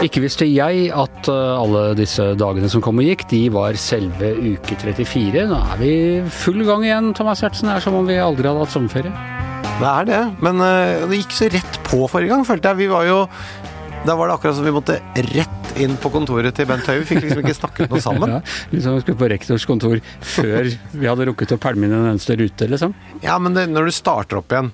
Ikke visste jeg at uh, alle disse dagene som kom og gikk, de var selve uke 34. Nå er vi full gang igjen, Thomas Hjertsen. Det er som om vi aldri hadde hatt sommerferie. Det er det, men uh, det gikk så rett på forrige gang, følte jeg. Vi var jo Da var det akkurat som vi måtte rett inn på kontoret til Bent Høie. Vi fikk liksom ikke snakket noe sammen. Ja, liksom vi skulle på rektors kontor før vi hadde rukket å pælme inn en eneste rute, liksom. Ja, men det, når du starter opp igjen,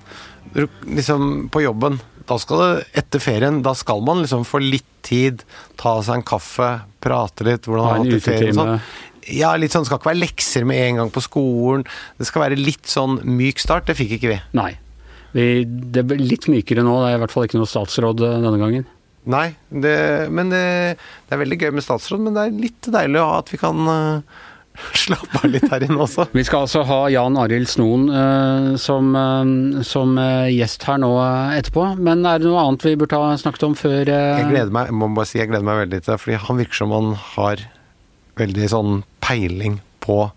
liksom på jobben da skal det, etter ferien, da skal man liksom få litt tid, ta seg en kaffe, prate litt, hvordan har hatt det ferien og sånn. Ja, litt sånn, det skal ikke være lekser med en gang på skolen. Det skal være litt sånn myk start. Det fikk ikke vi. Nei. Vi, det ble litt mykere nå. Det er i hvert fall ikke noe statsråd uh, denne gangen. Nei, det, men det, det er veldig gøy med statsråd, men det er litt deilig at vi kan uh, slappe av litt her inne også. Vi skal altså ha Jan Arild Snoen uh, som, uh, som uh, gjest her nå etterpå. Men er det noe annet vi burde ha snakket om før Jeg gleder meg, jeg må bare si jeg gleder meg veldig til det, fordi han virker som han har veldig sånn peiling på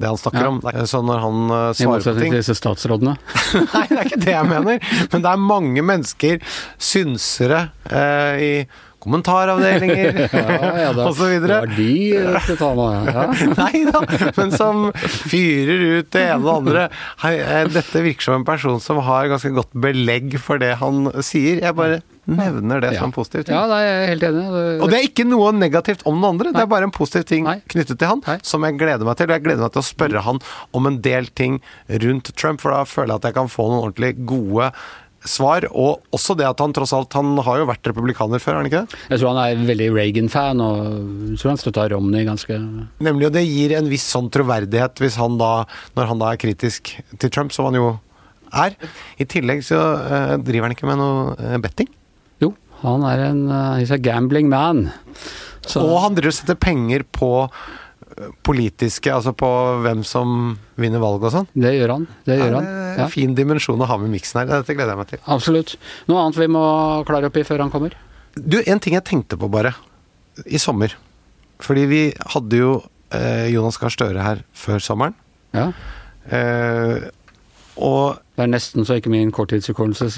det han snakker Ja. om. Så når han uh, svarer på ting... motsetning ting til disse statsrådene. Nei, det er ikke det jeg mener. Men det er mange mennesker, synsere, uh, i kommentaravdelinger da, og så videre. Det var de eh, skulle ta med. Ja. Nei da, men som fyrer ut det ene og det andre. Eh, Dette virker som en person som har ganske godt belegg for det han sier. Jeg bare nevner det Ja. som positiv ting. ja, er jeg helt enig. Det, Og det er ikke noe negativt om den andre, det er bare en positiv ting Nei. knyttet til han, Nei. som jeg gleder meg til. Og jeg gleder meg til å spørre han om en del ting rundt Trump, for da føler jeg at jeg kan få noen ordentlig gode svar. Og også det at han tross alt Han har jo vært republikaner før, har han ikke det? jeg tror han er veldig Reagan-fan, og jeg tror han støtta Romney ganske Nemlig, og det gir en viss sånn troverdighet hvis han da, når han da er kritisk til Trump, som han jo er. I tillegg så eh, driver han ikke med noe eh, betting. Jo, han er en uh, he's a gambling man. Så, Og han driver og setter penger på politiske, altså på hvem som vinner valg og sånn. det gjør han. Det gjør han. Ja, en fin dimensjon å ha med miksen her. Dette gleder jeg meg til. absolutt. Noe annet vi må klare opp i før han kommer? Du, en ting jeg tenkte på bare, i sommer. Fordi vi hadde jo eh, Jonas Gahr Støre her før sommeren. Ja. Eh, og Det er nesten så ikke min korttidshukommelse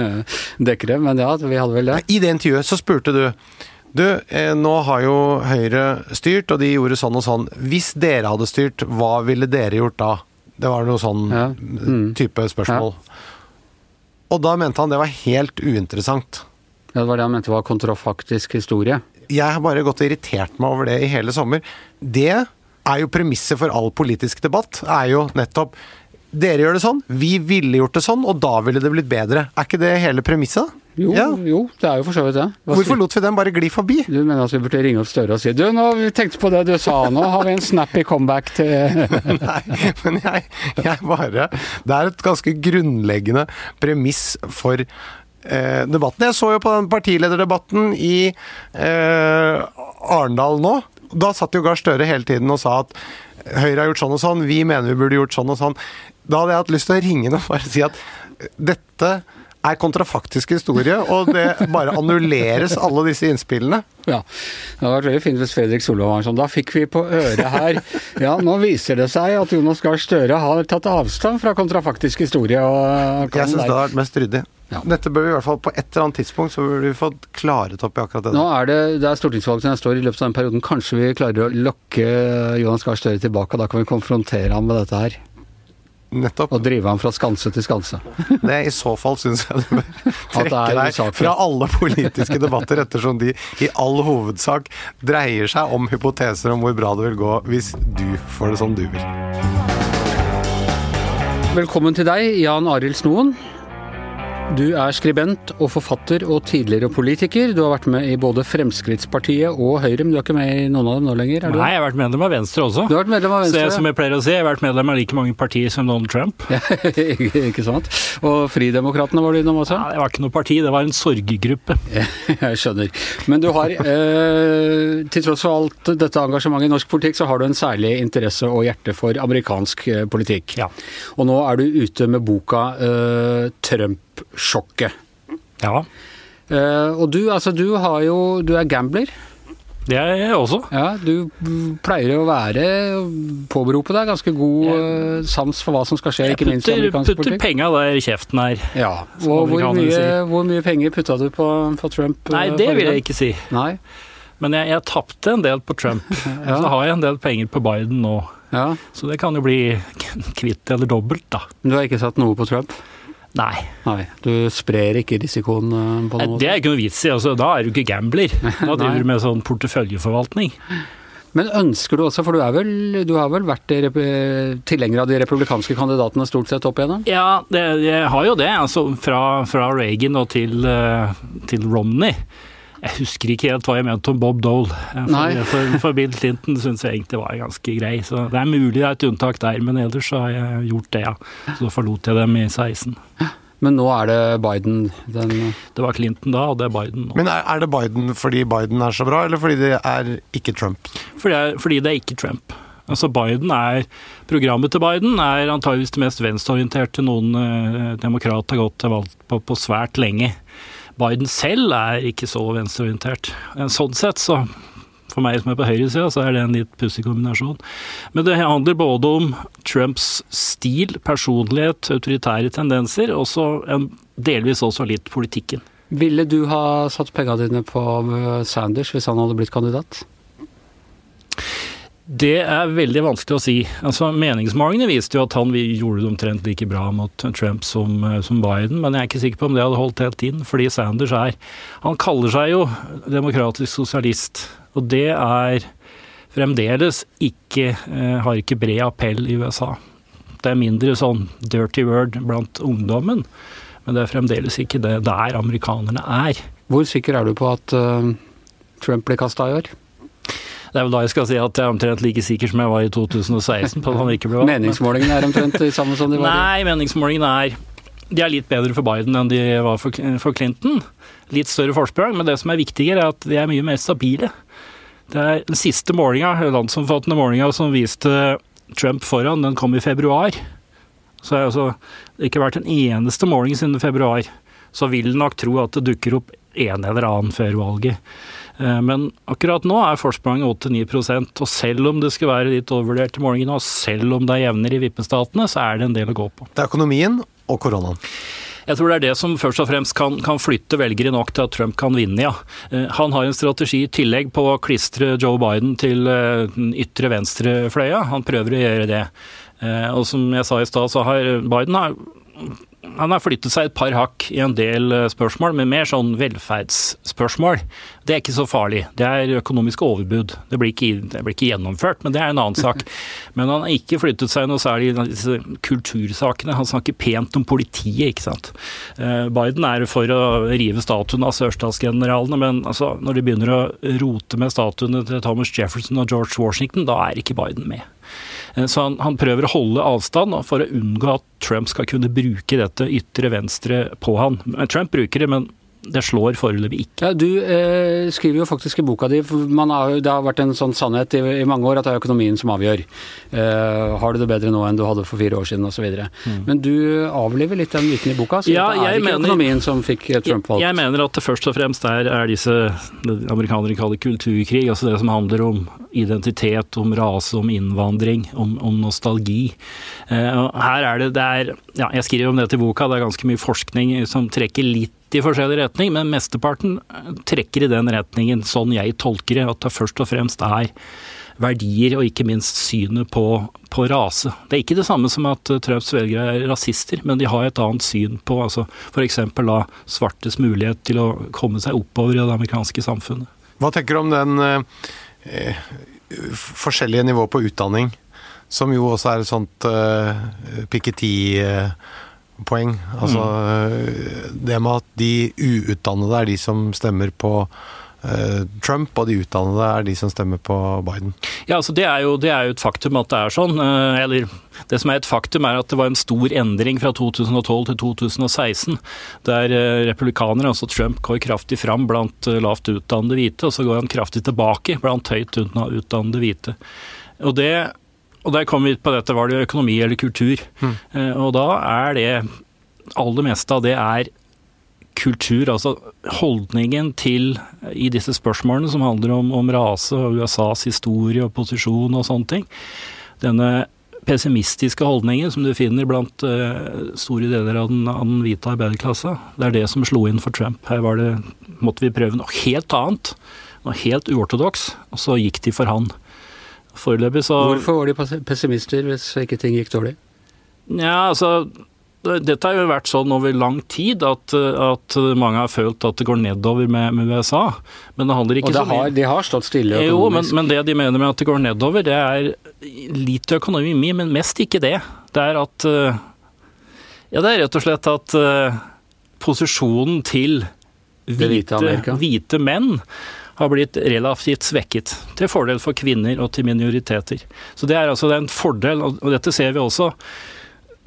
dekker det, men ja, vi hadde vel det. i det intervjuet så spurte du du, eh, nå har jo Høyre styrt, og de gjorde sånn og sånn. Hvis dere hadde styrt, hva ville dere gjort da? Det var noe sånn Ja. Mm. type spørsmål. Og da mente han det var helt uinteressant. Ja, det var det han mente var kontrafaktisk historie. Jeg har bare gått og irritert meg over det i hele sommer. Det er jo premisset for all politisk debatt. er jo nettopp Dere gjør det sånn, vi ville gjort det sånn, og da ville det blitt bedre. Er ikke det hele premisset? Jo, Ja. jo, det er jo for så vidt det. Hva Hvorfor lot vi den bare gli forbi? Du mener at vi burde ringe opp Støre og si Du, nå vi tenkt på det du sa, nå har vi en snappy comeback til Nei, men jeg, jeg bare Det er et ganske grunnleggende premiss for eh, debatten. Jeg så jo på den partilederdebatten i eh, Arendal nå. Da satt jo Gahr Støre hele tiden og sa at Høyre har gjort sånn og sånn, vi mener vi burde gjort sånn og sånn. Da hadde jeg hatt lyst til å ringe og bare si at dette er kontrafaktisk historie, og det bare annulleres alle disse innspillene. Ja. Det hadde vært veldig fint hvis Fredrik Solvang var sånn. Da fikk vi på øret her Ja, nå viser det seg at Jonas Gahr Støre har tatt avstand fra kontrafaktisk historie. Og Jeg syns det hadde vært mest ryddig. Ja. Dette bør vi i hvert fall på et eller annet tidspunkt så burde vi fått klaret opp i akkurat det. Nå er det, det er stortingsvalg til neste år. I løpet av den perioden kanskje vi klarer å lokke Jonas Gahr Støre tilbake, og da kan vi konfrontere ham med dette her. Nettopp. Og drive ham fra skanse til skanse. Det I så fall syns jeg du bør trekke deg fra alle politiske debatter, ettersom de i all hovedsak dreier seg om hypoteser om hvor bra det vil gå hvis du får det som du vil. Velkommen til deg, Jan Arild Snoen. Du er skribent og forfatter og tidligere politiker. Du har vært med i både Fremskrittspartiet og Høyre, men du er ikke med i noen av dem nå lenger? er du? Nei, jeg har vært medlem av Venstre også. Du har vært medlem av Så jeg, Venstre? som jeg pleier å si, jeg har vært medlem av like mange partier som Donald Trump. Ja, ikke sant? Og Fridemokratene var du innom også? Nei, det var ikke noe parti, det var en sorggruppe. Jeg skjønner. Men du har, eh, til tross for alt dette engasjementet i norsk politikk, så har du en særlig interesse og hjerte for amerikansk eh, politikk. Ja. Og nå er du ute med boka eh, 'Trump-sjokket'. Ja. Uh, og du, altså, du har jo Du er gambler. Det er jeg også. Ja, du pleier å være påberope deg ganske god jeg, sans for hva som skal skje, ikke minst i amerikansk politikk. Jeg putter penga der kjeften er. Ja, og hvor mye, si. hvor mye penger putta du på, på Trump? eh, Nei, det vil jeg ikke si. Nei, Men jeg, jeg tapte en del på Trump. Ja. Så har jeg en del penger på Biden nå. ja. Så det kan jo bli kvitt eller dobbelt, da. Du har ikke satt noe på Trump? Nei. Nei, du sprer ikke risikoen eh, på noe? Det er ikke noe vits i. Altså, da er du ikke gambler. Da driver du med sånn porteføljeforvaltning. Men ønsker du også, for du er vel, du har vel vært tilhenger av de republikanske kandidatene stort sett opp igjennom? Ja, det, jeg har jo det. Altså, fra, fra Reagan og til, eh, til Romney. Jeg husker ikke helt hva jeg mente om Bob Dole. For, for, for Bill Clinton syns jeg egentlig var ganske grei. Så det er mulig det er et unntak der, men ellers så har jeg gjort det, ja. Så forlot jeg dem i 16. Men nå er det Biden, den Det var Clinton da, og det er Biden nå. Men er, er det Biden fordi Biden er så bra, eller fordi det er ikke Trump? Fordi, det er- fordi det er ikke Trump. Altså Biden er, Programmet til Biden er antageligvis det mest venstreorienterte noen eh, demokrat har gått til valg på på svært lenge. Biden selv er ikke så venstreorientert. Eh, Sånn sett, så for meg som er på høyresida, så er det en litt pussig kombinasjon. Men det handler både om Trumps stil, personlighet, autoritære tendenser, og delvis også litt politikken. Ville du ha satt pengene dine på Sanders hvis han hadde blitt kandidat? Det er veldig vanskelig å si. Altså, Meningsmålingene viste jo at han gjorde det omtrent like bra mot Trump som, eh, som Biden, men jeg er ikke sikker på om det hadde holdt helt inn, fordi Sanders er Han kaller seg jo demokratisk sosialist, og det er fremdeles ikke eh, Har ikke bred appell i USA. Det er mindre sånn dirty word blant ungdommen, men det er fremdeles ikke det der amerikanerne er. Hvor sikker er du på at eh, Trump blir kasta i år? Det er vel da jeg skal si at jeg er omtrent like sikker som jeg var i 2016 på at han ikke ble valgt. Meningsmålingene er omtrent de samme som de var Nei, meningsmålingene er De er litt bedre for Biden enn de var for, for Clinton. Litt større forsprang, men det som er viktigere, er at de er mye mer stabile. Det er Den siste målinga, landsomfattende målinga som viste Trump foran, den kom i februar. Så har altså det ikke vært en eneste måling siden februar. Så vil nok tro at det dukker opp en eller annen før valget. Eh, Men akkurat nå er forspranget 8-9 og selv om det skal være litt overvurdert i målingene, og selv om det er jevnere i vippestatene, så er det en del å gå på. Det er økonomien og koronaen. Jeg tror det er det som først og fremst kan, kan flytte velgere nok til at Trump kan vinne, ja. Eh, Han har en strategi i tillegg på å klistre Joe Biden til eh, den ytre venstrefløya. Han prøver å gjøre det. Eh, Og som jeg sa i stad, så har Biden har, han har flyttet seg et par hakk i en del eh, spørsmål, men mer sånn velferdsspørsmål. Det er ikke så farlig. Det er økonomisk overbud. Det blir ikke, det blir ikke gjennomført, men det er en annen sak. Men han har ikke flyttet seg noe særlig i disse kultursakene. Han snakker pent om politiet, ikke sant. Eh, Biden er for å rive statuen av sørstatsgeneralene, men altså, når de begynner å rote med statuene til Thomas Jefferson og George Washington, da er ikke Biden med. Eh, Så han, han prøver å holde avstand for å unngå at Trump skal kunne bruke dette ytre venstre på han. Trump bruker det, men det slår foreløpig ikke. Du eh, skriver jo faktisk i boka di man har, Det har vært en sånn sannhet i, i mange år at det er økonomien som avgjør. Eh, har du det bedre nå enn du hadde for fire år siden osv. Mm. Men du avliver litt den myten i boka. Så Ja, det er ikke mener- økonomien som fikk Trump valgt. Jeg mener at det først og fremst er, er disse amerikanere kaller kulturkrig, altså det som handler om identitet, om rase, om innvandring, om, om nostalgi. Eh, her er det, det er, ja, Jeg skriver om dette i boka, det er ganske mye forskning som trekker litt i forskjellig retning, men mesteparten eh, trekker i den retningen, sånn jeg tolker det, at det først og fremst er verdier og ikke minst synet på, på rase. Det er ikke det samme som at eh, Trumps velgere er rasister, men de har et annet syn på altså f.eks. svartes mulighet til å komme seg oppover i det amerikanske samfunnet. Hva tenker du om den eh, eh, forskjellige nivået på utdanning, som jo også er et sånt eh, Piketty-poeng? Altså mm. det med at de uutdannede er de som stemmer på eh, Trump, og de utdannede er de som stemmer på Biden. Ja, altså det er, jo, det er jo et faktum at det er sånn. eh, Eller det som er et faktum, er at det var en stor endring fra 2012 til 2016. Der eh, republikanere, altså Trump, går kraftig fram blant lavt utdannede hvite, og så går han kraftig tilbake blant høyt utdannede hvite. Og det og der kom vi på dette, var det økonomi eller kultur? Mm. Og da er det aller meste av det er kultur, altså holdningen til i disse spørsmålene som handler om, om rase og USAs historie og posisjon og sånne ting. Denne pessimistiske holdningen som du finner blant uh, store deler av den, av den hvite arbeiderklassa. Det er det som slo inn for Trump. Her var det, måtte vi prøve noe helt annet. Noe helt uortodoks. Og så gikk de for han. Foreløpig så Hvorfor var de pessimister hvis ikke ting gikk dårlig? Ja, altså dette har jo vært sånn over lang tid at, at, mange har følt at det går nedover med, med USA. Men det handler ikke og det har, De har stått stille økonomisk. Jo, men, men, det de mener med at det går nedover, det er lite økonomi, men mest ikke det. Det er at Ja, det er rett og slett at uh, posisjonen til hvite, hvite menn har blitt relativt svekket, til fordel for kvinner og til minoriteter. Så Det er altså en fordel, og dette ser vi også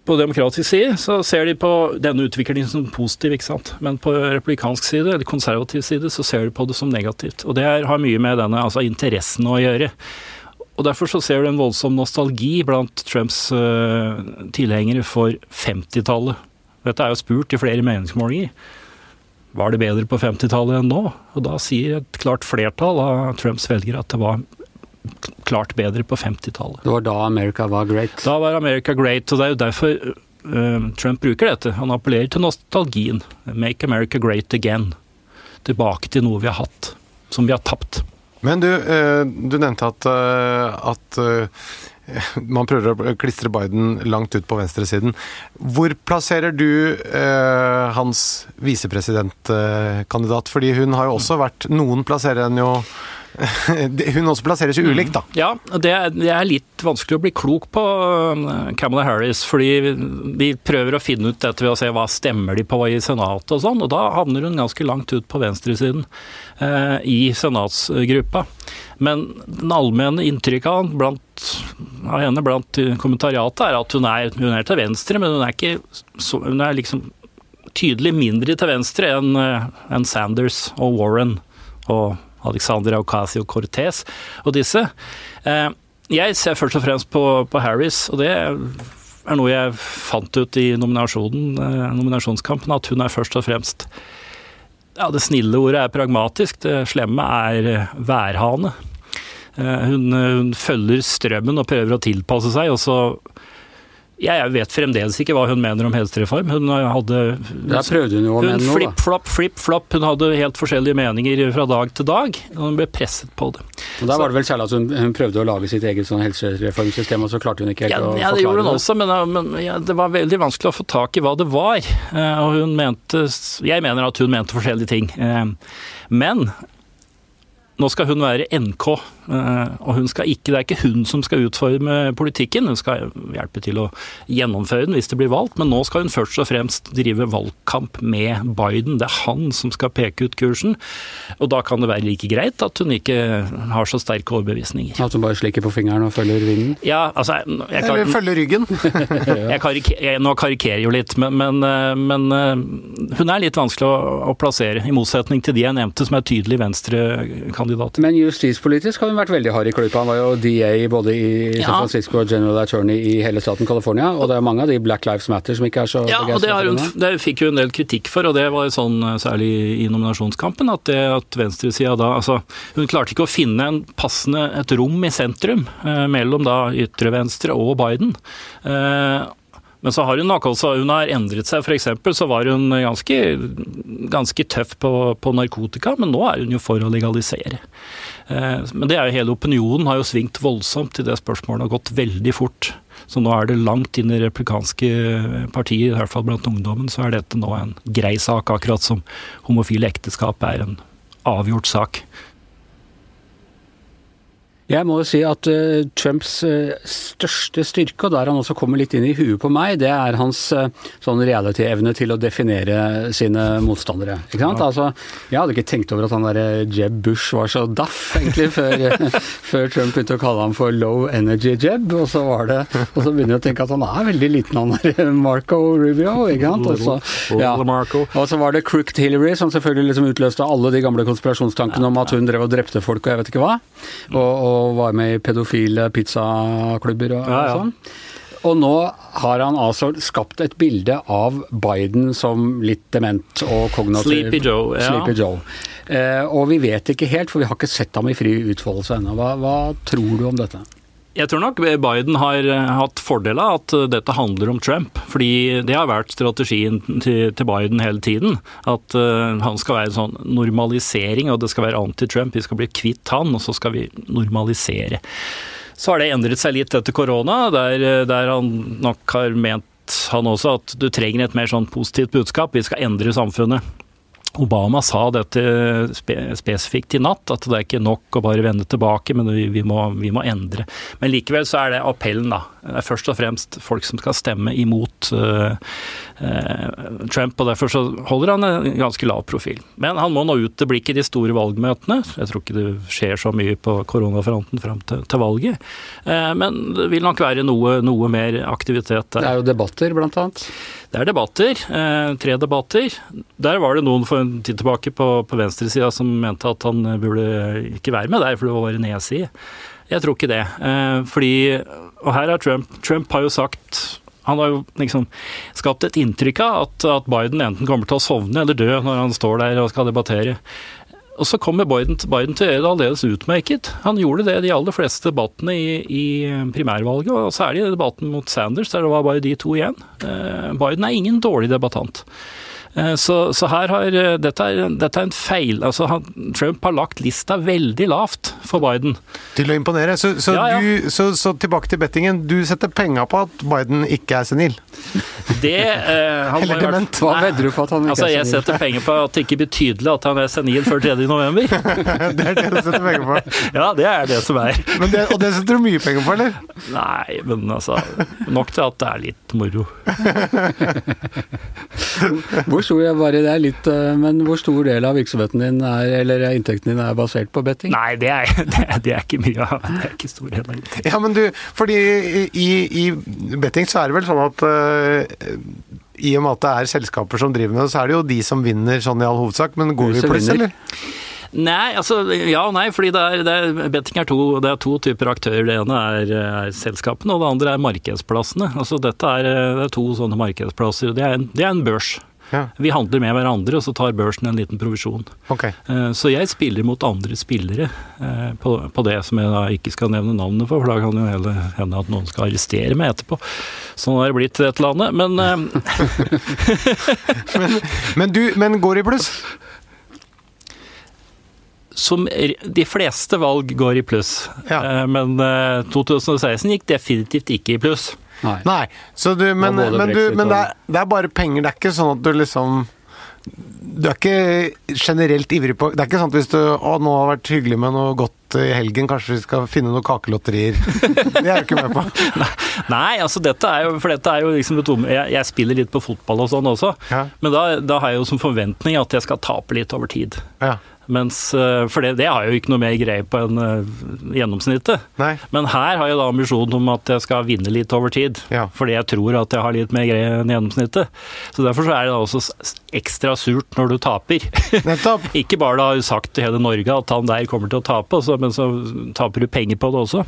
på demokratisk side så ser de på denne utviklingen som positiv, ikke sant. Men på republikansk side, eller konservativ side, så ser de på det som negativt. Og det har mye med denne altså interessen å gjøre. Og Derfor så ser du en voldsom nostalgi blant Trumps uh, tilhengere for 50-tallet. Dette er jo spurt i flere meningsmålinger. Var det bedre på 50-tallet enn nå? Og da sier et klart flertall av Trumps velgere at det var klart bedre på 50-tallet. Det var da America var great? Da var America great, og det er jo derfor uh, Trump bruker dette. Han appellerer til nostalgien. Make America great again. Tilbake til noe vi har hatt, som vi har tapt. Men du, uh, du nevnte at, uh, at man prøver å klistre Biden langt ut på venstresiden. Hvor plasserer du eh, hans visepresidentkandidat? Fordi hun har jo også vært Noen plasserer henne jo Hun også plasseres jo ulikt, da. Ja, det er, det er, litt vanskelig å bli klok på uh, Kamala Harris. Fordi vi prøver å finne ut dette ved å se hva stemmer de på i Senatet og sånn. Og da havner hun ganske langt ut på venstresiden eh, i senatsgruppa. Men den allmenne inntrykket av, blant, av henne blant kommentariatet er at hun er, hun er, til venstre, men hun er ikke så, Hun er liksom tydelig mindre til venstre enn uh, en Sanders og Warren og Alexander Ocasio-Cortez og disse. Eh, jeg ser først og fremst på, på, Harris, og det er noe jeg fant ut i eh, nominasjonskampen, at hun er først og fremst ja, Det snille ordet er pragmatisk, det slemme er eh, værhane. Hun, hun følger strømmen og prøver å tilpasse seg, og så jeg vet fremdeles ikke hva hun mener om helsereform. Hun hadde Der prøvde hun jo å mene noe, Flipp-flopp, flipp-flopp. Hun hadde helt forskjellige meninger fra dag til dag. Og hun ble presset på det. Og Der var det vel særlig at hun, hun prøvde å lage sitt eget sånn helsereformsystem, og så klarte hun ikke helt ja, å forklare det. Ja, det gjorde hun også, men, men ja, det var veldig vanskelig å få tak i hva det var. Eh, og hun mente Jeg mener at hun mente forskjellige ting. Eh, men nå skal hun være NK, og hun skal ikke, det er ikke hun som skal utforme politikken. Hun skal hjelpe til å gjennomføre den hvis det blir valgt, men nå skal hun først og fremst drive valgkamp med Biden. Det er han som skal peke ut kursen. Og da kan det være like greit at hun ikke har så sterke overbevisninger. At hun bare slikker på fingeren og følger vinden? Ja, altså jeg kan, Eller følger ryggen. jeg kariker, jeg, nå karikerer jo litt, men, men, eh, men, eh, hun er litt vanskelig å, å plassere, i motsetning til de jeg nevnte som er tydelig venstrekandidater kandidat. Men justispolitisk har hun vært veldig hard i klypa. Han var jo DA både i San. Francisco og General Attorney i hele staten California. Og det er mange av de Black Lives Matter som ikke er så Ja, og det, hun, det fikk hun en del kritikk for, og det var sånn eh, særlig i nominasjonskampen, at, det, at venstresida da altså Hun klarte ikke å finne en passende et rom i sentrum eh, mellom da ytre venstre og Biden. Eh, men så har hun nok også hun har endret seg. F.eks. så var hun ganske, ganske tøff på, på, narkotika, men nå er hun jo for å legalisere. Eh, men det er jo hele opinionen har jo svingt voldsomt i det spørsmålet og gått veldig fort. Så nå er det langt inn i replikanske partier, i hvert fall blant ungdommen, så er dette nå en grei sak, akkurat som homofile ekteskap er en avgjort sak. Jeg må jo si at uh, Trumps uh, største styrke, og der han også kommer litt inn i huet på meg, det er hans uh, sånn reality-evne til å definere sine motstandere. Ikke sant? Ja. Altså, jeg hadde ikke tenkt over at han derre Jeb Bush var så daff, egentlig, før, før, Trump begynte å kalle ham for low energy Jeb. Og så, var det, og så begynner jeg å tenke at han er veldig liten, han der Marco Rubio. ikke sant? Og så, ja. og så var det Crooked Hillary, som selvfølgelig liksom utløste alle de gamle konspirasjonstankene om at hun drev og drepte folk og jeg vet ikke hva. og, og og var med i pedofile pizzaklubber og, ja, ja. og sånn. Og nå har han altså skapt et bilde av Biden som litt dement og kognitiv Sleepy Joe, ja. Sleepy Joe. Eh, og vi vet ikke helt, for vi har ikke sett ham i fri utfoldelse ennå. Hva, hva tror du om dette? Jeg tror nok Biden har eh, hatt fordel av at eh, dette handler om Trump. Fordi det har vært strategien til, Biden hele tiden. At uh, han skal være en sånn normalisering, og det skal være anti-Trump. Vi skal bli kvitt han, og så skal vi normalisere. Så har det endret seg litt etter korona, der, der han nok har ment han også at du trenger et mer sånn positivt budskap. Vi skal endre samfunnet. Obama sa dette spesifikt i natt, at det er ikke nok å bare vende tilbake, men vi, må, vi, må, endre. Men likevel så er det appellen, da. Det er først og fremst folk som skal stemme imot uh, uh, Trump, og derfor så holder han en ganske lav profil. Men han må nå ut til blikket i de store valgmøtene. Jeg tror ikke det skjer så mye på koronafronten fram til, til valget. Uh, men det vil nok være noe, noe mer aktivitet der. Det er jo debatter, blant annet. Det er debatter. Tre debatter. Der var det noen for en tid tilbake på, på venstresida som mente at han burde ikke være med der, for det var bare nedside. Jeg tror ikke det. Eh, fordi Og her har Trump Trump har jo sagt han har jo liksom skapt et inntrykk av at, at Biden enten kommer til å sovne eller dø når han står der og skal debattere. Og så kommer Biden, Biden til å gjøre det aldeles utmerket. Han gjorde det i de aller fleste debattene i, i primærvalget, og særlig i debatten mot Sanders, der det var bare de to igjen. Eh, Biden er ingen dårlig debattant. Eh, så, så, her har eh, dette er, dette er en feil. Altså, han, Trump har lagt lista veldig lavt for Biden. Til å imponere. Så, så, ja, ja. Du, så tilbake til bettingen. Du setter penga på at Biden ikke er senil? Det eh, han Eller dement. Hva vedder du på at han ikke altså, er senil? Jeg setter penger på at det ikke blir tydelig at han er senil før 3. november. det er det du setter penger på? Ja, det er det som er. Det, og det setter du mye penger på, eller? Nei, men altså Nok til at det er litt moro. Hvor stor, bare det er litt, eh, men hvor stor del av virksomheten din er, eller inntekten din er basert på betting? Nei, det er, det er, det er ikke mye av det. er ikke stor del av inntekten. Ja, men du, fordi i, i betting så er det vel sånn at uh, i og med at det er selskaper som driver med det, så er det jo de som vinner sånn i all hovedsak. Men går vi pluss, eller? Nei, altså ja og nei, fordi det er, det er, betting er to, det er to typer aktører. Det ene er, er, selskapene, og det andre er markedsplassene. Altså Dette er, det er to sånne markedsplasser. Det er en, det er en børs. Ja. Vi handler med hverandre, og så tar børsen en liten provisjon. Okay. Så jeg spiller mot andre spillere på, på, det som jeg da ikke skal nevne navnet for, for da kan det jo hende at noen skal arrestere meg etterpå. Sånn har det blitt i dette landet. Men, men, men, du, men går i pluss? som de fleste valg går i pluss. Ja. Men 2016 gikk definitivt ikke i pluss. Nei. Nei. Du, men, men, du, men det, er, det, er, bare penger. Det er ikke sånn at du liksom Du er ikke generelt ivrig på Det er ikke sånn at hvis du Å, nå har det vært hyggelig med noe godt i helgen, kanskje vi skal finne noen kakelotterier. Det er du ikke med på. Nei, altså dette er jo For dette er jo liksom jeg, jeg spiller litt på fotball og sånn også, ja. men da, da, har jeg jo som forventning at jeg skal tape litt over tid. Ja. Mens, for det, det, har jo ikke noe mer greie på enn uh, gjennomsnittet. Nei. Men her har jeg da ambisjonen om at jeg skal vinne litt over tid. Ja. Fordi jeg tror at jeg har litt mer greie enn gjennomsnittet. Så derfor så er det da også ekstra surt når du taper. Nettopp. ikke bare da sagt til hele Norge at han der kommer til å tape, altså, men så taper du penger på det også.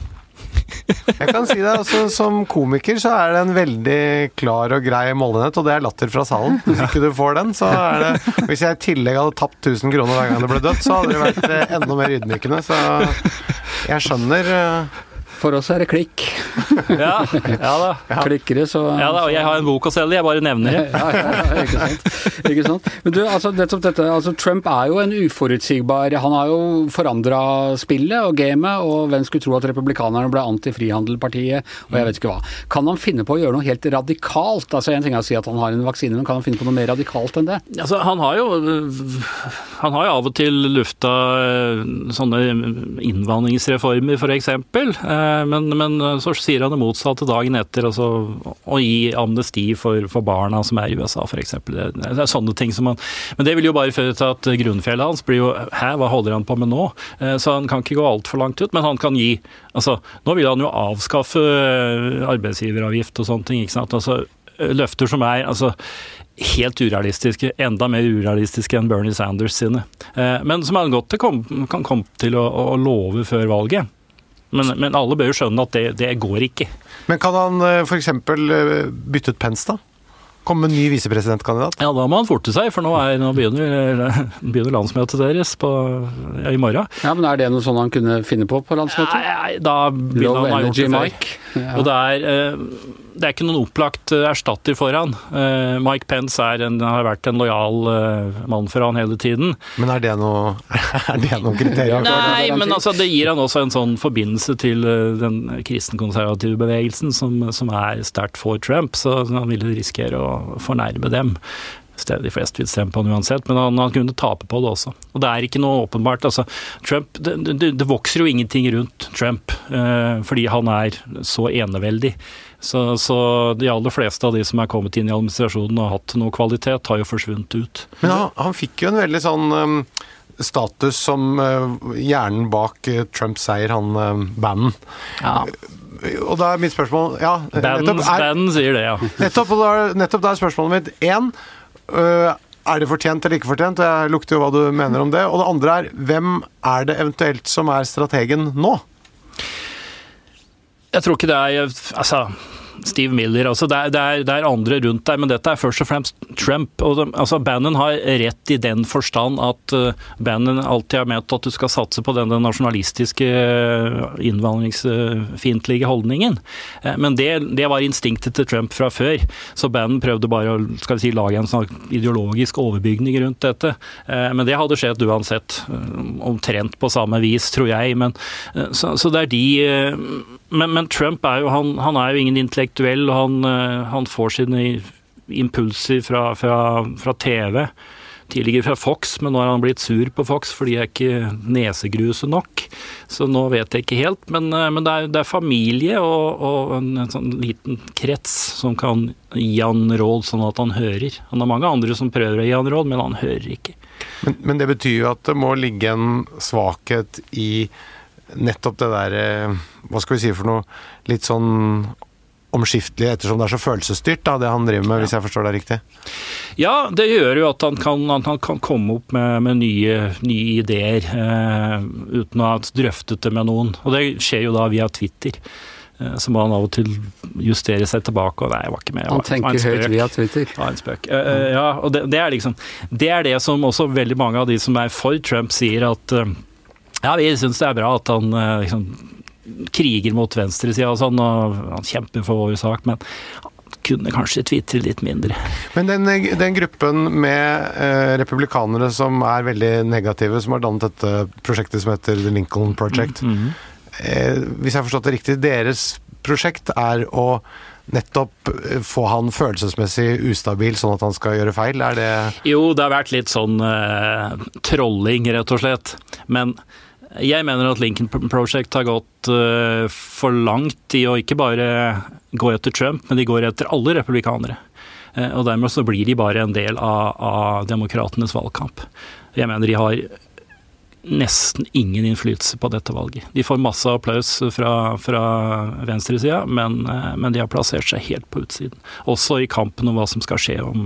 Jeg kan si det, altså Som komiker så er det en veldig klar og grei målenhet, og det er latter fra salen. Hvis ikke du får den, så er det Hvis jeg i tillegg hadde tapt 1000 kroner hver gang det ble dødt, så hadde det vært eh, enda mer ydmykende. Så jeg skjønner eh, for oss er det klikk. Ja, ja da. Ja. Klikkere, så Ja da, og jeg har en bok å selge, jeg bare nevner det. Ja, ja, ikke sant. Ikke sant. Men du, altså, dette, altså, Trump er jo en uforutsigbar Han har jo forandra spillet og gamet, og hvem skulle tro at republikanerne ble anti-frihandelpartiet, og jeg vet ikke hva. Kan han finne på å gjøre noe helt radikalt? Altså, En ting er å si at han har en vaksine, men kan han finne på noe mer radikalt enn det? Altså, han har jo han har jo av og til lufta eh, sånne innvandringsreformer, f.eks. Eh, men, men, så sier han det motsatte dagen etter. Altså, å gi amnesti for, for, barna som er i USA, f.eks. Det, det er sånne ting som man Men det vil jo bare føre til at grunnfjellet hans blir jo Hæ, hva holder han på med nå? Eh, så han kan ikke gå altfor langt ut, men han kan gi Altså, nå vil han jo avskaffe arbeidsgiveravgift og sånne ting. ikke sant? Altså, løfter som er altså helt urealistiske. Enda mer urealistiske enn Bernie Sanders sine. Eh, men som han godt kan komme til å, å love før valget. Men, men alle bør jo skjønne at det, det går ikke. Men kan han f.eks. bytte ut Pence, da? Komme med ny visepresidentkandidat? Ja, da må han forte seg, for nå, er, nå begynner, begynner, landsmøtet deres på, ja, i morgen. Ja, Men er det noe sånn han kunne finne på på landsmøtet? Nei, da begynner han å ha gjort det før. Ja. Og det er, eh, det er ikke noen opplagt eh, erstatter for han. Eh, Mike Pence en, har vært en lojal mann for han hele tiden. Men er det noe, er det noe kriterium? Nei, men altså, det gir han også en sånn forbindelse til den kristenkonservative bevegelsen, som, som er sterkt for Trump, så han ville risikere å fornærme dem de fleste vil stemme på han uansett, men han, han, kunne tape på det også. Og det er ikke noe åpenbart. altså, Trump, det, det, det vokser jo ingenting rundt Trump, eh, fordi han er så eneveldig. Så, så, de aller fleste av de som er kommet inn i administrasjonen og har hatt noe kvalitet, har jo forsvunnet ut. Men han, han fikk jo en veldig sånn um, status som uh, hjernen bak uh, Trumps seier, han uh, banden. Ja. Og da er mitt spørsmål ja, Bannon sier det, ja. Nettopp, og da, nettopp da er spørsmålet mitt én Øh, er det fortjent eller ikke fortjent? Jeg lukter jo hva du mener om det. Og det andre er, hvem er det eventuelt som er strategen nå? Jeg tror ikke det er Altså, Steve Miller. altså det er, det, er, det er, andre rundt der, men dette er først og fremst Trump. og de, altså Bannon har rett i den forstand at uh, Bannon alltid har ment at du skal satse på denne nasjonalistiske, uh, innvandringsfiendtlige holdningen. Uh, men det, det, var instinktet til Trump fra før. Så Bannon prøvde bare å skal vi si, lage en sånn ideologisk overbygning rundt dette. Uh, men det hadde skjedd uansett. omtrent på samme vis, tror jeg. Men, så, så, det er de men, men, Trump er jo, han, han er jo ingen intellektuell, og han, eh, han får sine impulser fra, fra, fra, TV. Tidligere fra Fox, men nå har han blitt sur på Fox fordi jeg ikke nesegruse nok. Så nå vet jeg ikke helt. Men, eh, men det, er, det, er, familie og, og en, en, sånn liten krets som kan gi han råd sånn at han hører. Han har mange andre som prøver å gi han råd, men han hører ikke. Men, men det betyr jo at det må ligge en svakhet i nettopp det der eh, Hva skal vi si for noe litt sånn omskiftelig, ettersom det er så følelsesstyrt, da, det han driver med, ja. hvis jeg forstår det riktig? Ja, det gjør jo at han kan, at han kan komme opp med, med nye, nye, ideer eh, uten å ha drøftet det med noen. Og det skjer jo da via Twitter. Eh, så må han av og til justere seg tilbake. og nei, jeg var ikke med. Han tenker høyt via Twitter. Var en spøk. Eh, eh, ja, og det, det, er liksom, det er det som også veldig mange av de som er for Trump sier, at ja, vi syns det er bra at han eh, liksom, kriger mot venstresida og sånn, og han kjemper for vår sak, men kunne kanskje tvitre litt mindre. Men den, den gruppen med eh, republikanere som er veldig negative, som har dannet dette prosjektet som heter The Lincoln Project, mm -hmm. eh, hvis jeg har forstått det riktig, deres prosjekt er å nettopp eh, få han følelsesmessig ustabil, sånn at han skal gjøre feil? Er det Jo, det har vært litt sånn eh, trolling, rett og slett. Men jeg mener at Lincoln Project har gått uh, for langt i å ikke bare gå etter Trump, men de går etter alle republikanere. Uh, og dermed så blir de bare en del av, av demokratenes valgkamp. Jeg mener de har nesten ingen innflytelse på dette valget. De får masse applaus fra, fra venstresida, men, uh, men, de har plassert seg helt på utsiden. Også i kampen om hva som skal skje om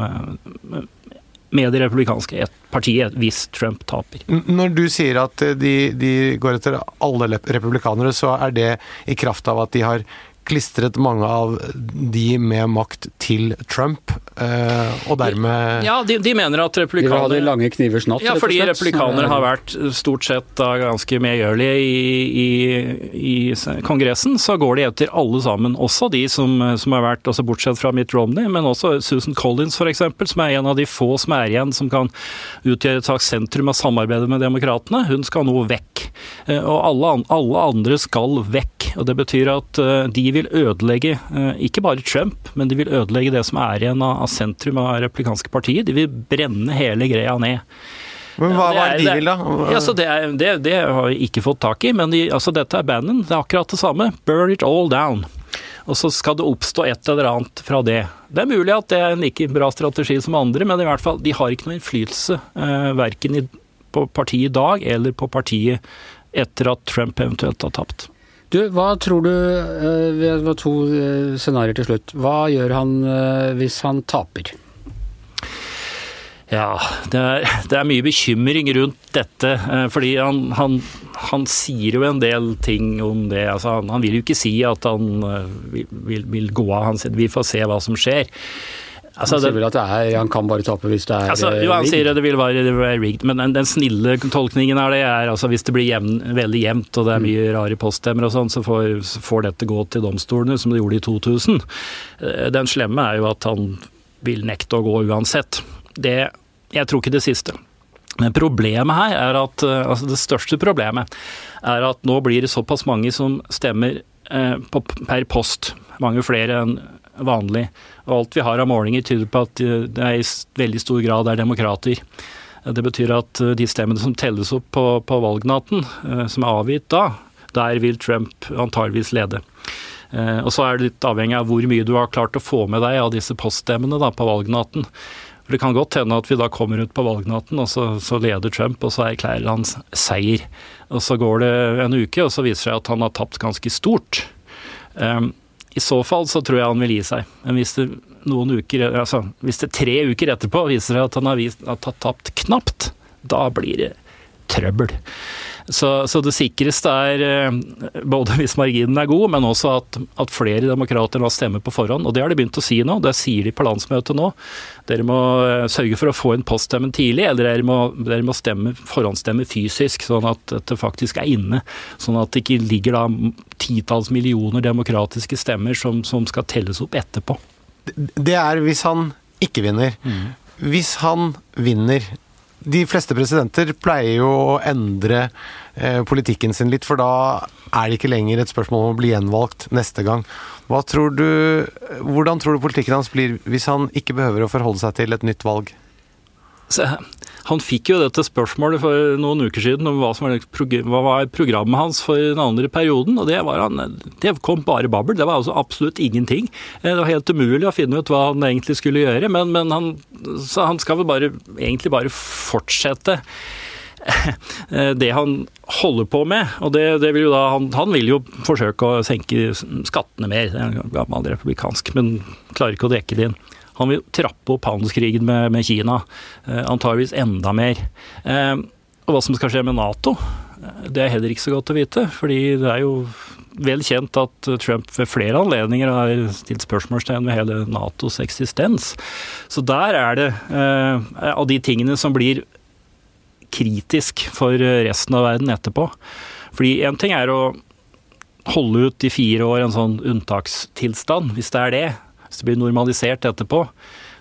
med det republikanske partiet hvis Trump taper. Når du sier at de, de går etter alle republikanere, så er det i kraft av at de har klistret mange av de med makt til Trump, eh, og dermed Ja, de, de mener at republikanere De vil ha de lange knivers natt, Ja, fordi republikanere har vært stort sett da ganske medgjørlige i, i, i, Kongressen. Så går de etter alle sammen, også de som, som har vært, altså bortsett fra Mitt Romney, men også Susan Collins f.eks., som er en av de få som er igjen som kan utgjøre et slags sentrum av samarbeidet med demokratene. Hun skal nå vekk. Eh, og alle, alle andre skal vekk. og Det betyr at eh, de vil ødelegge eh, ikke bare Trump, men de vil ødelegge det som er igjen av sentrum av republikanske partier. De vil brenne hele greia ned. Men Hva er det de vil, da? Ja, det, er, det, det, har vi ikke fått tak i, men de, altså, dette er Bannon. Det er akkurat det samme. Burn it all down. Og så skal det oppstå et eller annet fra det. Det er mulig at det er en like bra strategi som andre, men i hvert fall, de har ikke noe innflytelse. Eh, verken i, på partiet i dag eller på partiet etter at Trump eventuelt har tapt. Du, hva tror du eh, Vi har to eh, scenarioer til slutt. Hva gjør han eh, hvis han taper? Ja, det er, det er, mye bekymring rundt dette. Fordi han, han, han, sier jo en del ting om det. Altså, han, han, vil jo ikke si at han vil, vil, gå av. Han vi får se hva som skjer. Altså, han sier vel at er, han kan bare tape hvis det er altså, Jo, han sier at det vil være, rigged, men den, den, snille tolkningen av det er altså hvis det blir jevn, veldig jevnt og det er mm. mye rare poststemmer og sånn, så får, får, dette gå til domstolene, som det gjorde i 2000. Den slemme er jo at han vil nekte å gå uansett. Det, jeg tror ikke det siste. Men problemet her er at eh, altså det største problemet er at nå blir det såpass mange som stemmer eh, på, per post. Mange flere enn vanlig. Og alt vi har av målinger tyder på at eh, det i veldig stor grad er demokrater. Det betyr at de stemmene som telles opp på, på valgnatten, som er avgitt da, der vil Trump antageligvis lede. Og så er det litt avhengig av hvor mye du har klart å få med deg av disse poststemmene da, på valgnatten. For Det kan godt hende at vi da kommer ut på valgnatten, og så, så, leder Trump, og så erklærer han seier. Og Så går det en uke, og så viser det seg at han har tapt ganske stort. Um, I så fall så tror jeg han vil gi seg. Men hvis det, noen uker, altså, hvis det tre uker etterpå viser seg at han har, vist, har tapt knapt, da blir det trøbbel. Så, så, det sikreste er eh, både hvis marginen er god, men også at, at flere demokrater nå stemme på forhånd. Og det har de begynt å si nå. Det sier de på landsmøtet nå. Dere må eh, sørge for å få inn poststemmen tidlig, eller dere må, dere må stemme, forhåndsstemme fysisk, sånn at dette faktisk er inne. Sånn at det ikke ligger da titalls millioner demokratiske stemmer som, som skal telles opp etterpå. Det er hvis han ikke vinner. Mm. Hvis han vinner, de fleste presidenter pleier jo å endre eh, politikken sin litt, for da er det ikke lenger et spørsmål om å bli gjenvalgt neste gang. Tror du, hvordan tror du politikken hans blir hvis han ikke behøver å forholde seg til et nytt valg? Så, han fikk jo dette spørsmålet for noen uker siden om hva som var, hva var programmet hans for den andre perioden, og det, han, det kom bare babbel. Det var altså absolutt ingenting. Det var helt umulig å finne ut hva han egentlig skulle gjøre, men, men han, han, skal vel bare, egentlig bare fortsette det han holder på med. og det, det vil da, han, han, vil jo forsøke å senke skattene mer. Det er gammel republikansk, men klarer ikke å dekke det inn. Han vil trappe opp handelskrigen med, med Kina, eh, antageligvis enda mer. Eh, og hva som skal skje med Nato, eh, det er heller ikke så godt å vite. fordi det er jo vel kjent at Trump ved flere anledninger har stilt spørsmålstegn ved hele Natos eksistens. Så der er det av de tingene som blir kritisk for resten av verden etterpå. Fordi én ting er å holde ut i fire år en sånn unntakstilstand, hvis det er det. Hvis det blir normalisert etterpå,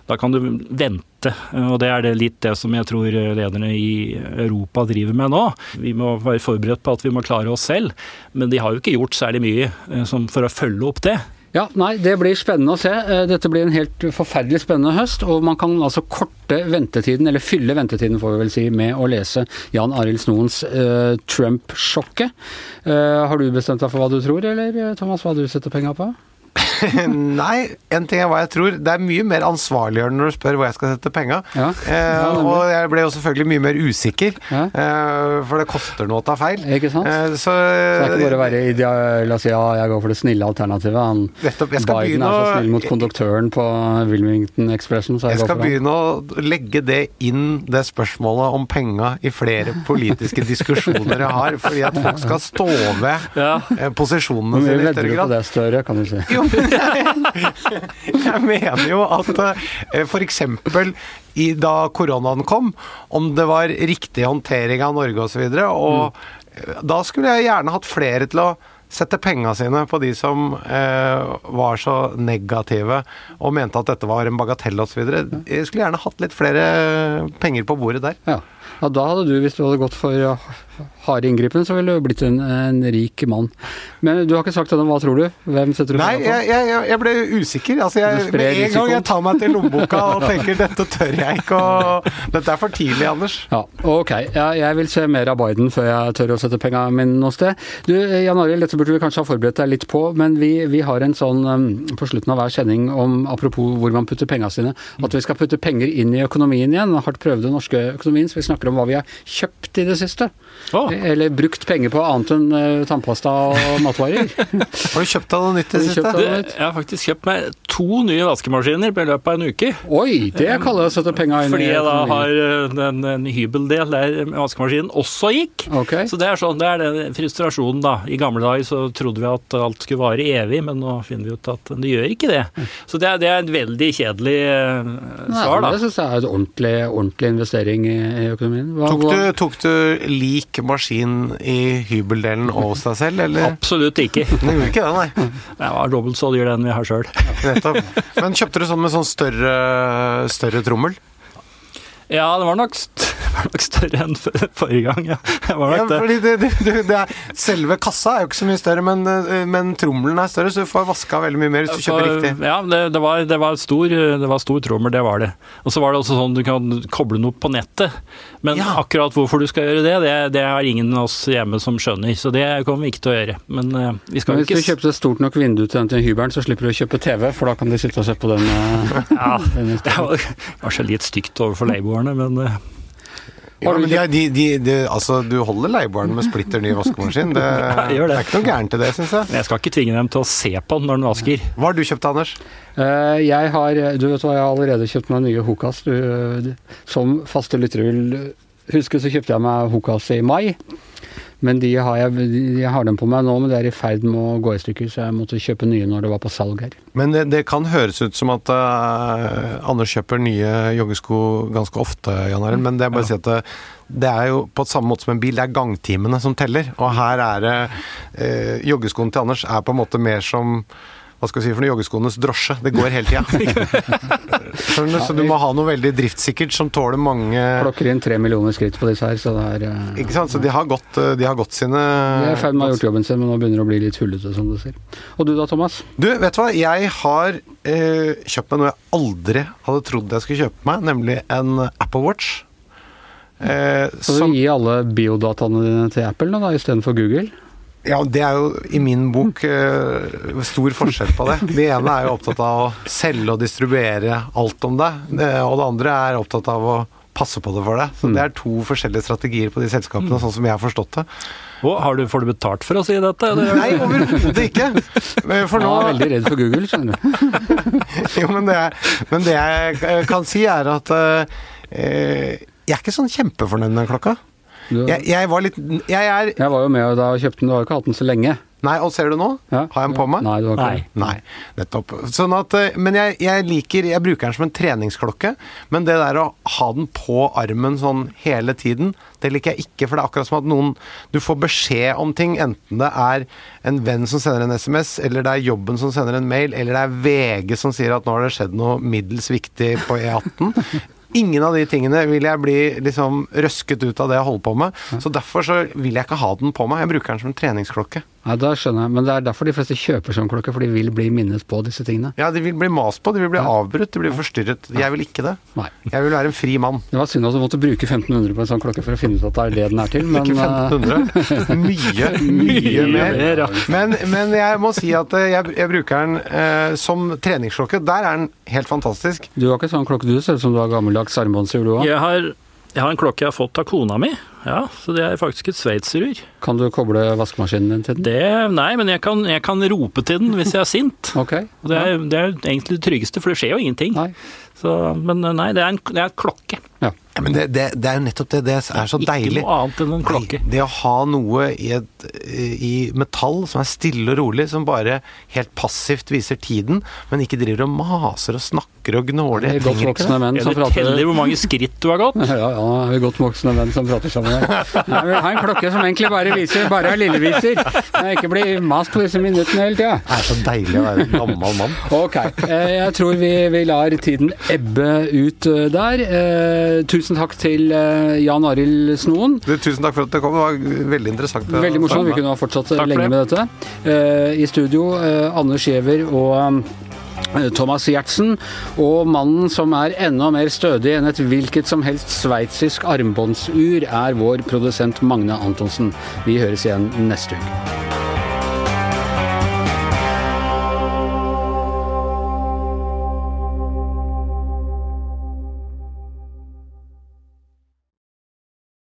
da kan du vente. Og det er det litt det som jeg tror lederne i Europa driver med nå. Vi må være forberedt på at vi må klare oss selv, men de har jo ikke gjort særlig mye eh, for å følge opp det. Ja, nei, Det blir spennende å se. Eh, dette blir en helt forferdelig spennende høst. Og man kan altså korte ventetiden, eller fylle ventetiden får vi vel si, med å lese Jan Arild Snoens uh, Trump-sjokket. Uh, har du bestemt deg for hva du tror, eller Thomas, hva du setter penga på? Nei, en ting er hva jeg tror. Det er mye mer ansvarliggjørende når du spør hvor jeg skal sette penga. Ja. Eh, og jeg ble jo selvfølgelig mye mer usikker, ja. eh, for det koster noe å ta feil. Ikke sant? Eh, så, så, det er ikke bare å være ideal og si ja, jeg går for det snille alternativet. Han, Biden er så snill mot konduktøren på Wilmington Expression, så jeg, jeg skal begynne å legge det inn, det spørsmålet om penga, i flere politiske diskusjoner jeg har, fordi at folk skal stå ved ja. Eh, posisjonene sine i større grad. Hvor mye vedder du på det større, kan du si. Jo, jeg, mener jo at eh, f.eks. da koronaen kom, om det var riktig håndtering av Norge osv. Og, så og mm. da skulle jeg gjerne hatt flere til å sette penga sine på de som eh, var så negative og mente at dette var en bagatell osv. Jeg skulle gjerne hatt litt flere penger på bordet der. Ja. Ja, da hadde du, hvis du hadde gått for hard inngripen, så ville du blitt en, en, rik mann. Men du har ikke sagt ennå, hva tror du? Hvem setter du Nei, på? Jeg, jeg, jeg, ble usikker. Altså, jeg, med en risikoen. gang jeg tar meg til lommeboka og tenker dette tør jeg ikke og Dette er for tidlig, Anders. Ja, ok. Jeg, jeg vil se mer av Biden før jeg tør å sette penga mine noe sted. Du, Jan Arild, dette burde vi kanskje ha forberedt deg litt på, men vi, vi har en sånn um, på slutten av hver sending om, apropos hvor man putter penga sine, at vi skal putte penger inn i økonomien igjen. Hardt prøvde norske økonomien, så vi snakker om hva vi har kjøpt i det siste. Å. Eller brukt penger på annet enn eh, tannpasta og matvarer. Har du kjøpt deg noe nytt i det siste? jeg har faktisk kjøpt meg to nye vaskemaskiner i løpet av en uke. Oi, det kaller jeg å sette penga inn Fordi jeg da har eh, en, en hybeldel der vaskemaskinen også gikk. Okay. Så det er sånn, det er den frustrasjonen, da. I gamle dager så trodde vi at alt skulle vare evig, men nå finner vi ut at det gjør ikke det. Så det er, det er et veldig kjedelig svar, da. da. Det syns jeg er et ordentlig, ordentlig investering i, i økonomien. Hva, Tok du, tok du lik maskin i hybeldelen og hos deg selv, eller? Absolutt ikke. Den gjorde ikke det, nei. Det var dobbelt så dyr den vi har sjøl. Nettopp. Men kjøpte du sånn med sånn større, større trommel? Ja, det var nok, st var nok større enn forrige gang, ja. Ja, det. fordi det, det, det, er, selve kassa er jo ikke så mye større, men, eh, men trommelen er større, så du får vaska veldig mye mer hvis du kjøper riktig. Ja, det, det, var, det, var stor, det var stor trommel, det var det. Og så var det også sånn du kan koble den opp på nettet. Men Ja. akkurat hvorfor du skal gjøre det, det, det er ingen av oss hjemme som skjønner. Så det kommer vi ikke til å gjøre. Men uh, vi skal Men hvis du ikke s- kjøpte stort nok vindu til den til hybelen, så slipper du å kjøpe TV, for da kan de sitte og se på den. Uh, Ja, den det var kanskje litt stygt overfor leieboerne, men eh, Ja, men de, de, de, de, altså, du holder leieboeren med splitter ny vaskemaskin. Det, ja, det. det. er ikke noe gærent i det, syns jeg. jeg skal ikke tvinge dem til å se på den når den vasker. Hva har du kjøpt, Anders? Uh, Jeg har Du vet hva, jeg har allerede kjøpt meg nye Hokas. Du, du- Som faste lyttere vil huske, så kjøpte jeg meg Hokas i mai. Men de har jeg, jeg har dem på meg nå, men det er i ferd med å gå i stykker, så jeg måtte kjøpe nye når det var på salg her. Men det, det kan høres ut som at uh, Anders kjøper nye joggesko ganske ofte, Jan Arild, men det er bare å si at det, det er jo på samme måte som en bil, det er gangtimene som teller. Og her er det uh, Joggeskoene til Anders er på en måte mer som hva skal vi si for noe, joggeskoenes drosje. Det går hele tida. Skjønner du? Så du må ha noe veldig driftssikkert som tåler mange Klokker inn tre millioner skritt på disse her, så det er eh, Ikke sant? Så de har gått, eh, de har gått sine De er i ferd med å ha gjort jobben sin, men nå begynner det å bli litt hullete, som du sier. Og du da, Thomas? Du, vet du hva? Jeg har eh, kjøpt meg noe jeg aldri hadde trodd jeg skulle kjøpe meg, nemlig en Apple Watch. Eh, du som, du gi alle biodataene dine til Apple nå, da, istedenfor Google? Ja, det er jo i min bok uh, stor forskjell på det. Det ene er jo opptatt av å selge og distribuere alt om det, det og det andre er opptatt av å passe på det for deg. Så det er to forskjellige strategier på de selskapene, sånn som jeg har forstått det. Og har du, får du betalt for å si dette? eller? Nei, overhodet ikke! For nå... Jeg er veldig redd for Google, skjønner du. Jo, men det, er, men det jeg kan si, er at eh, eh, jeg er ikke sånn kjempefornøyd med den klokka. Du, Jeg, jeg var litt Jeg er jeg var jo med da og kjøpte den, du har jo ikke hatt den så lenge. Nei, og ser du nå? Ja. Har jeg den på meg? Nei, du har ikke Nei. Nei, nettopp. Sånn at, eh, men jeg, jeg liker Jeg bruker den som en treningsklokke, men det der å ha den på armen sånn hele tiden, det liker jeg ikke. For det er akkurat som at noen Du får beskjed om ting, enten det er en venn som sender en SMS, eller det er jobben som sender en mail, eller det er VG som sier at nå har det skjedd noe middels viktig på E18. Ingen av de tingene vil jeg bli liksom røsket ut av det jeg holder på med. Så derfor så vil jeg ikke ha den på meg. Jeg bruker den som en treningsklokke. Nei, da skjønner jeg. Men det er derfor de fleste kjøper sånn klokke, for de vil bli minnet på disse tingene. Ja, de vil bli mast på, de vil bli Ja. avbrutt, de blir forstyrret. Jeg vil ikke det. Nei. Jeg vil være en fri mann. Det var synd at du måtte bruke 1500 på en sånn klokke for å finne ut at det er det den er til, men Ikke eh, 1500. Mye, mye mer. ja. Men, men jeg må si at eh, jeg, jeg bruker den eh, som treningsklokke. Der er den helt fantastisk. du har ikke sånn klokke du ser ut som du har gammeldags armbåndsur du òg. Jeg har, jeg har en klokke jeg har fått av kona mi, ja, så det er faktisk et sveitserur. Kan du koble vaskemaskinen din til den? Det, nei, men jeg kan, jeg kan rope til den hvis jeg er sint. okay. Og det er, det er egentlig det tryggeste, for det skjer jo ingenting. Nei. Så, men nei, det er en, det er en klokke. Ja. Men det, det, det er jo nettopp det. Det er så deilig. Ikke noe annet enn en klokke. Nei, det å ha noe i, et, i metall som er stille og rolig, som bare helt passivt viser tiden, men ikke driver og maser og snakker og gnåler. Det Jeg er godt trenger ikke voksne menn som Eller teller hvor mange skritt du har gått. Ja, ja, er vi godt voksne menn som prater sammen her. Jeg vil ha en klokke som egentlig bare viser, bare er lilleviser. Jeg ikke bli mast på disse minuttene hele tida. Det er så deilig å være en gammel mann. Ok, eh, jeg tror vi, vi lar tiden ebbe ut eh, der. Eh, tusen takk til eh, Jan Arild Snoen. Du, tusen takk for at du kom. Det var veldig interessant. Veldig morsomt. Vi kunne ha fortsatt Takk for lenge det. med dette. Eh, I studio eh, Anders Giæver og Thomas Giertsen, og mannen som er enda mer stødig enn et hvilket som helst sveitsisk armbåndsur, er vår produsent Magne Antonsen. Vi høres igjen neste uke.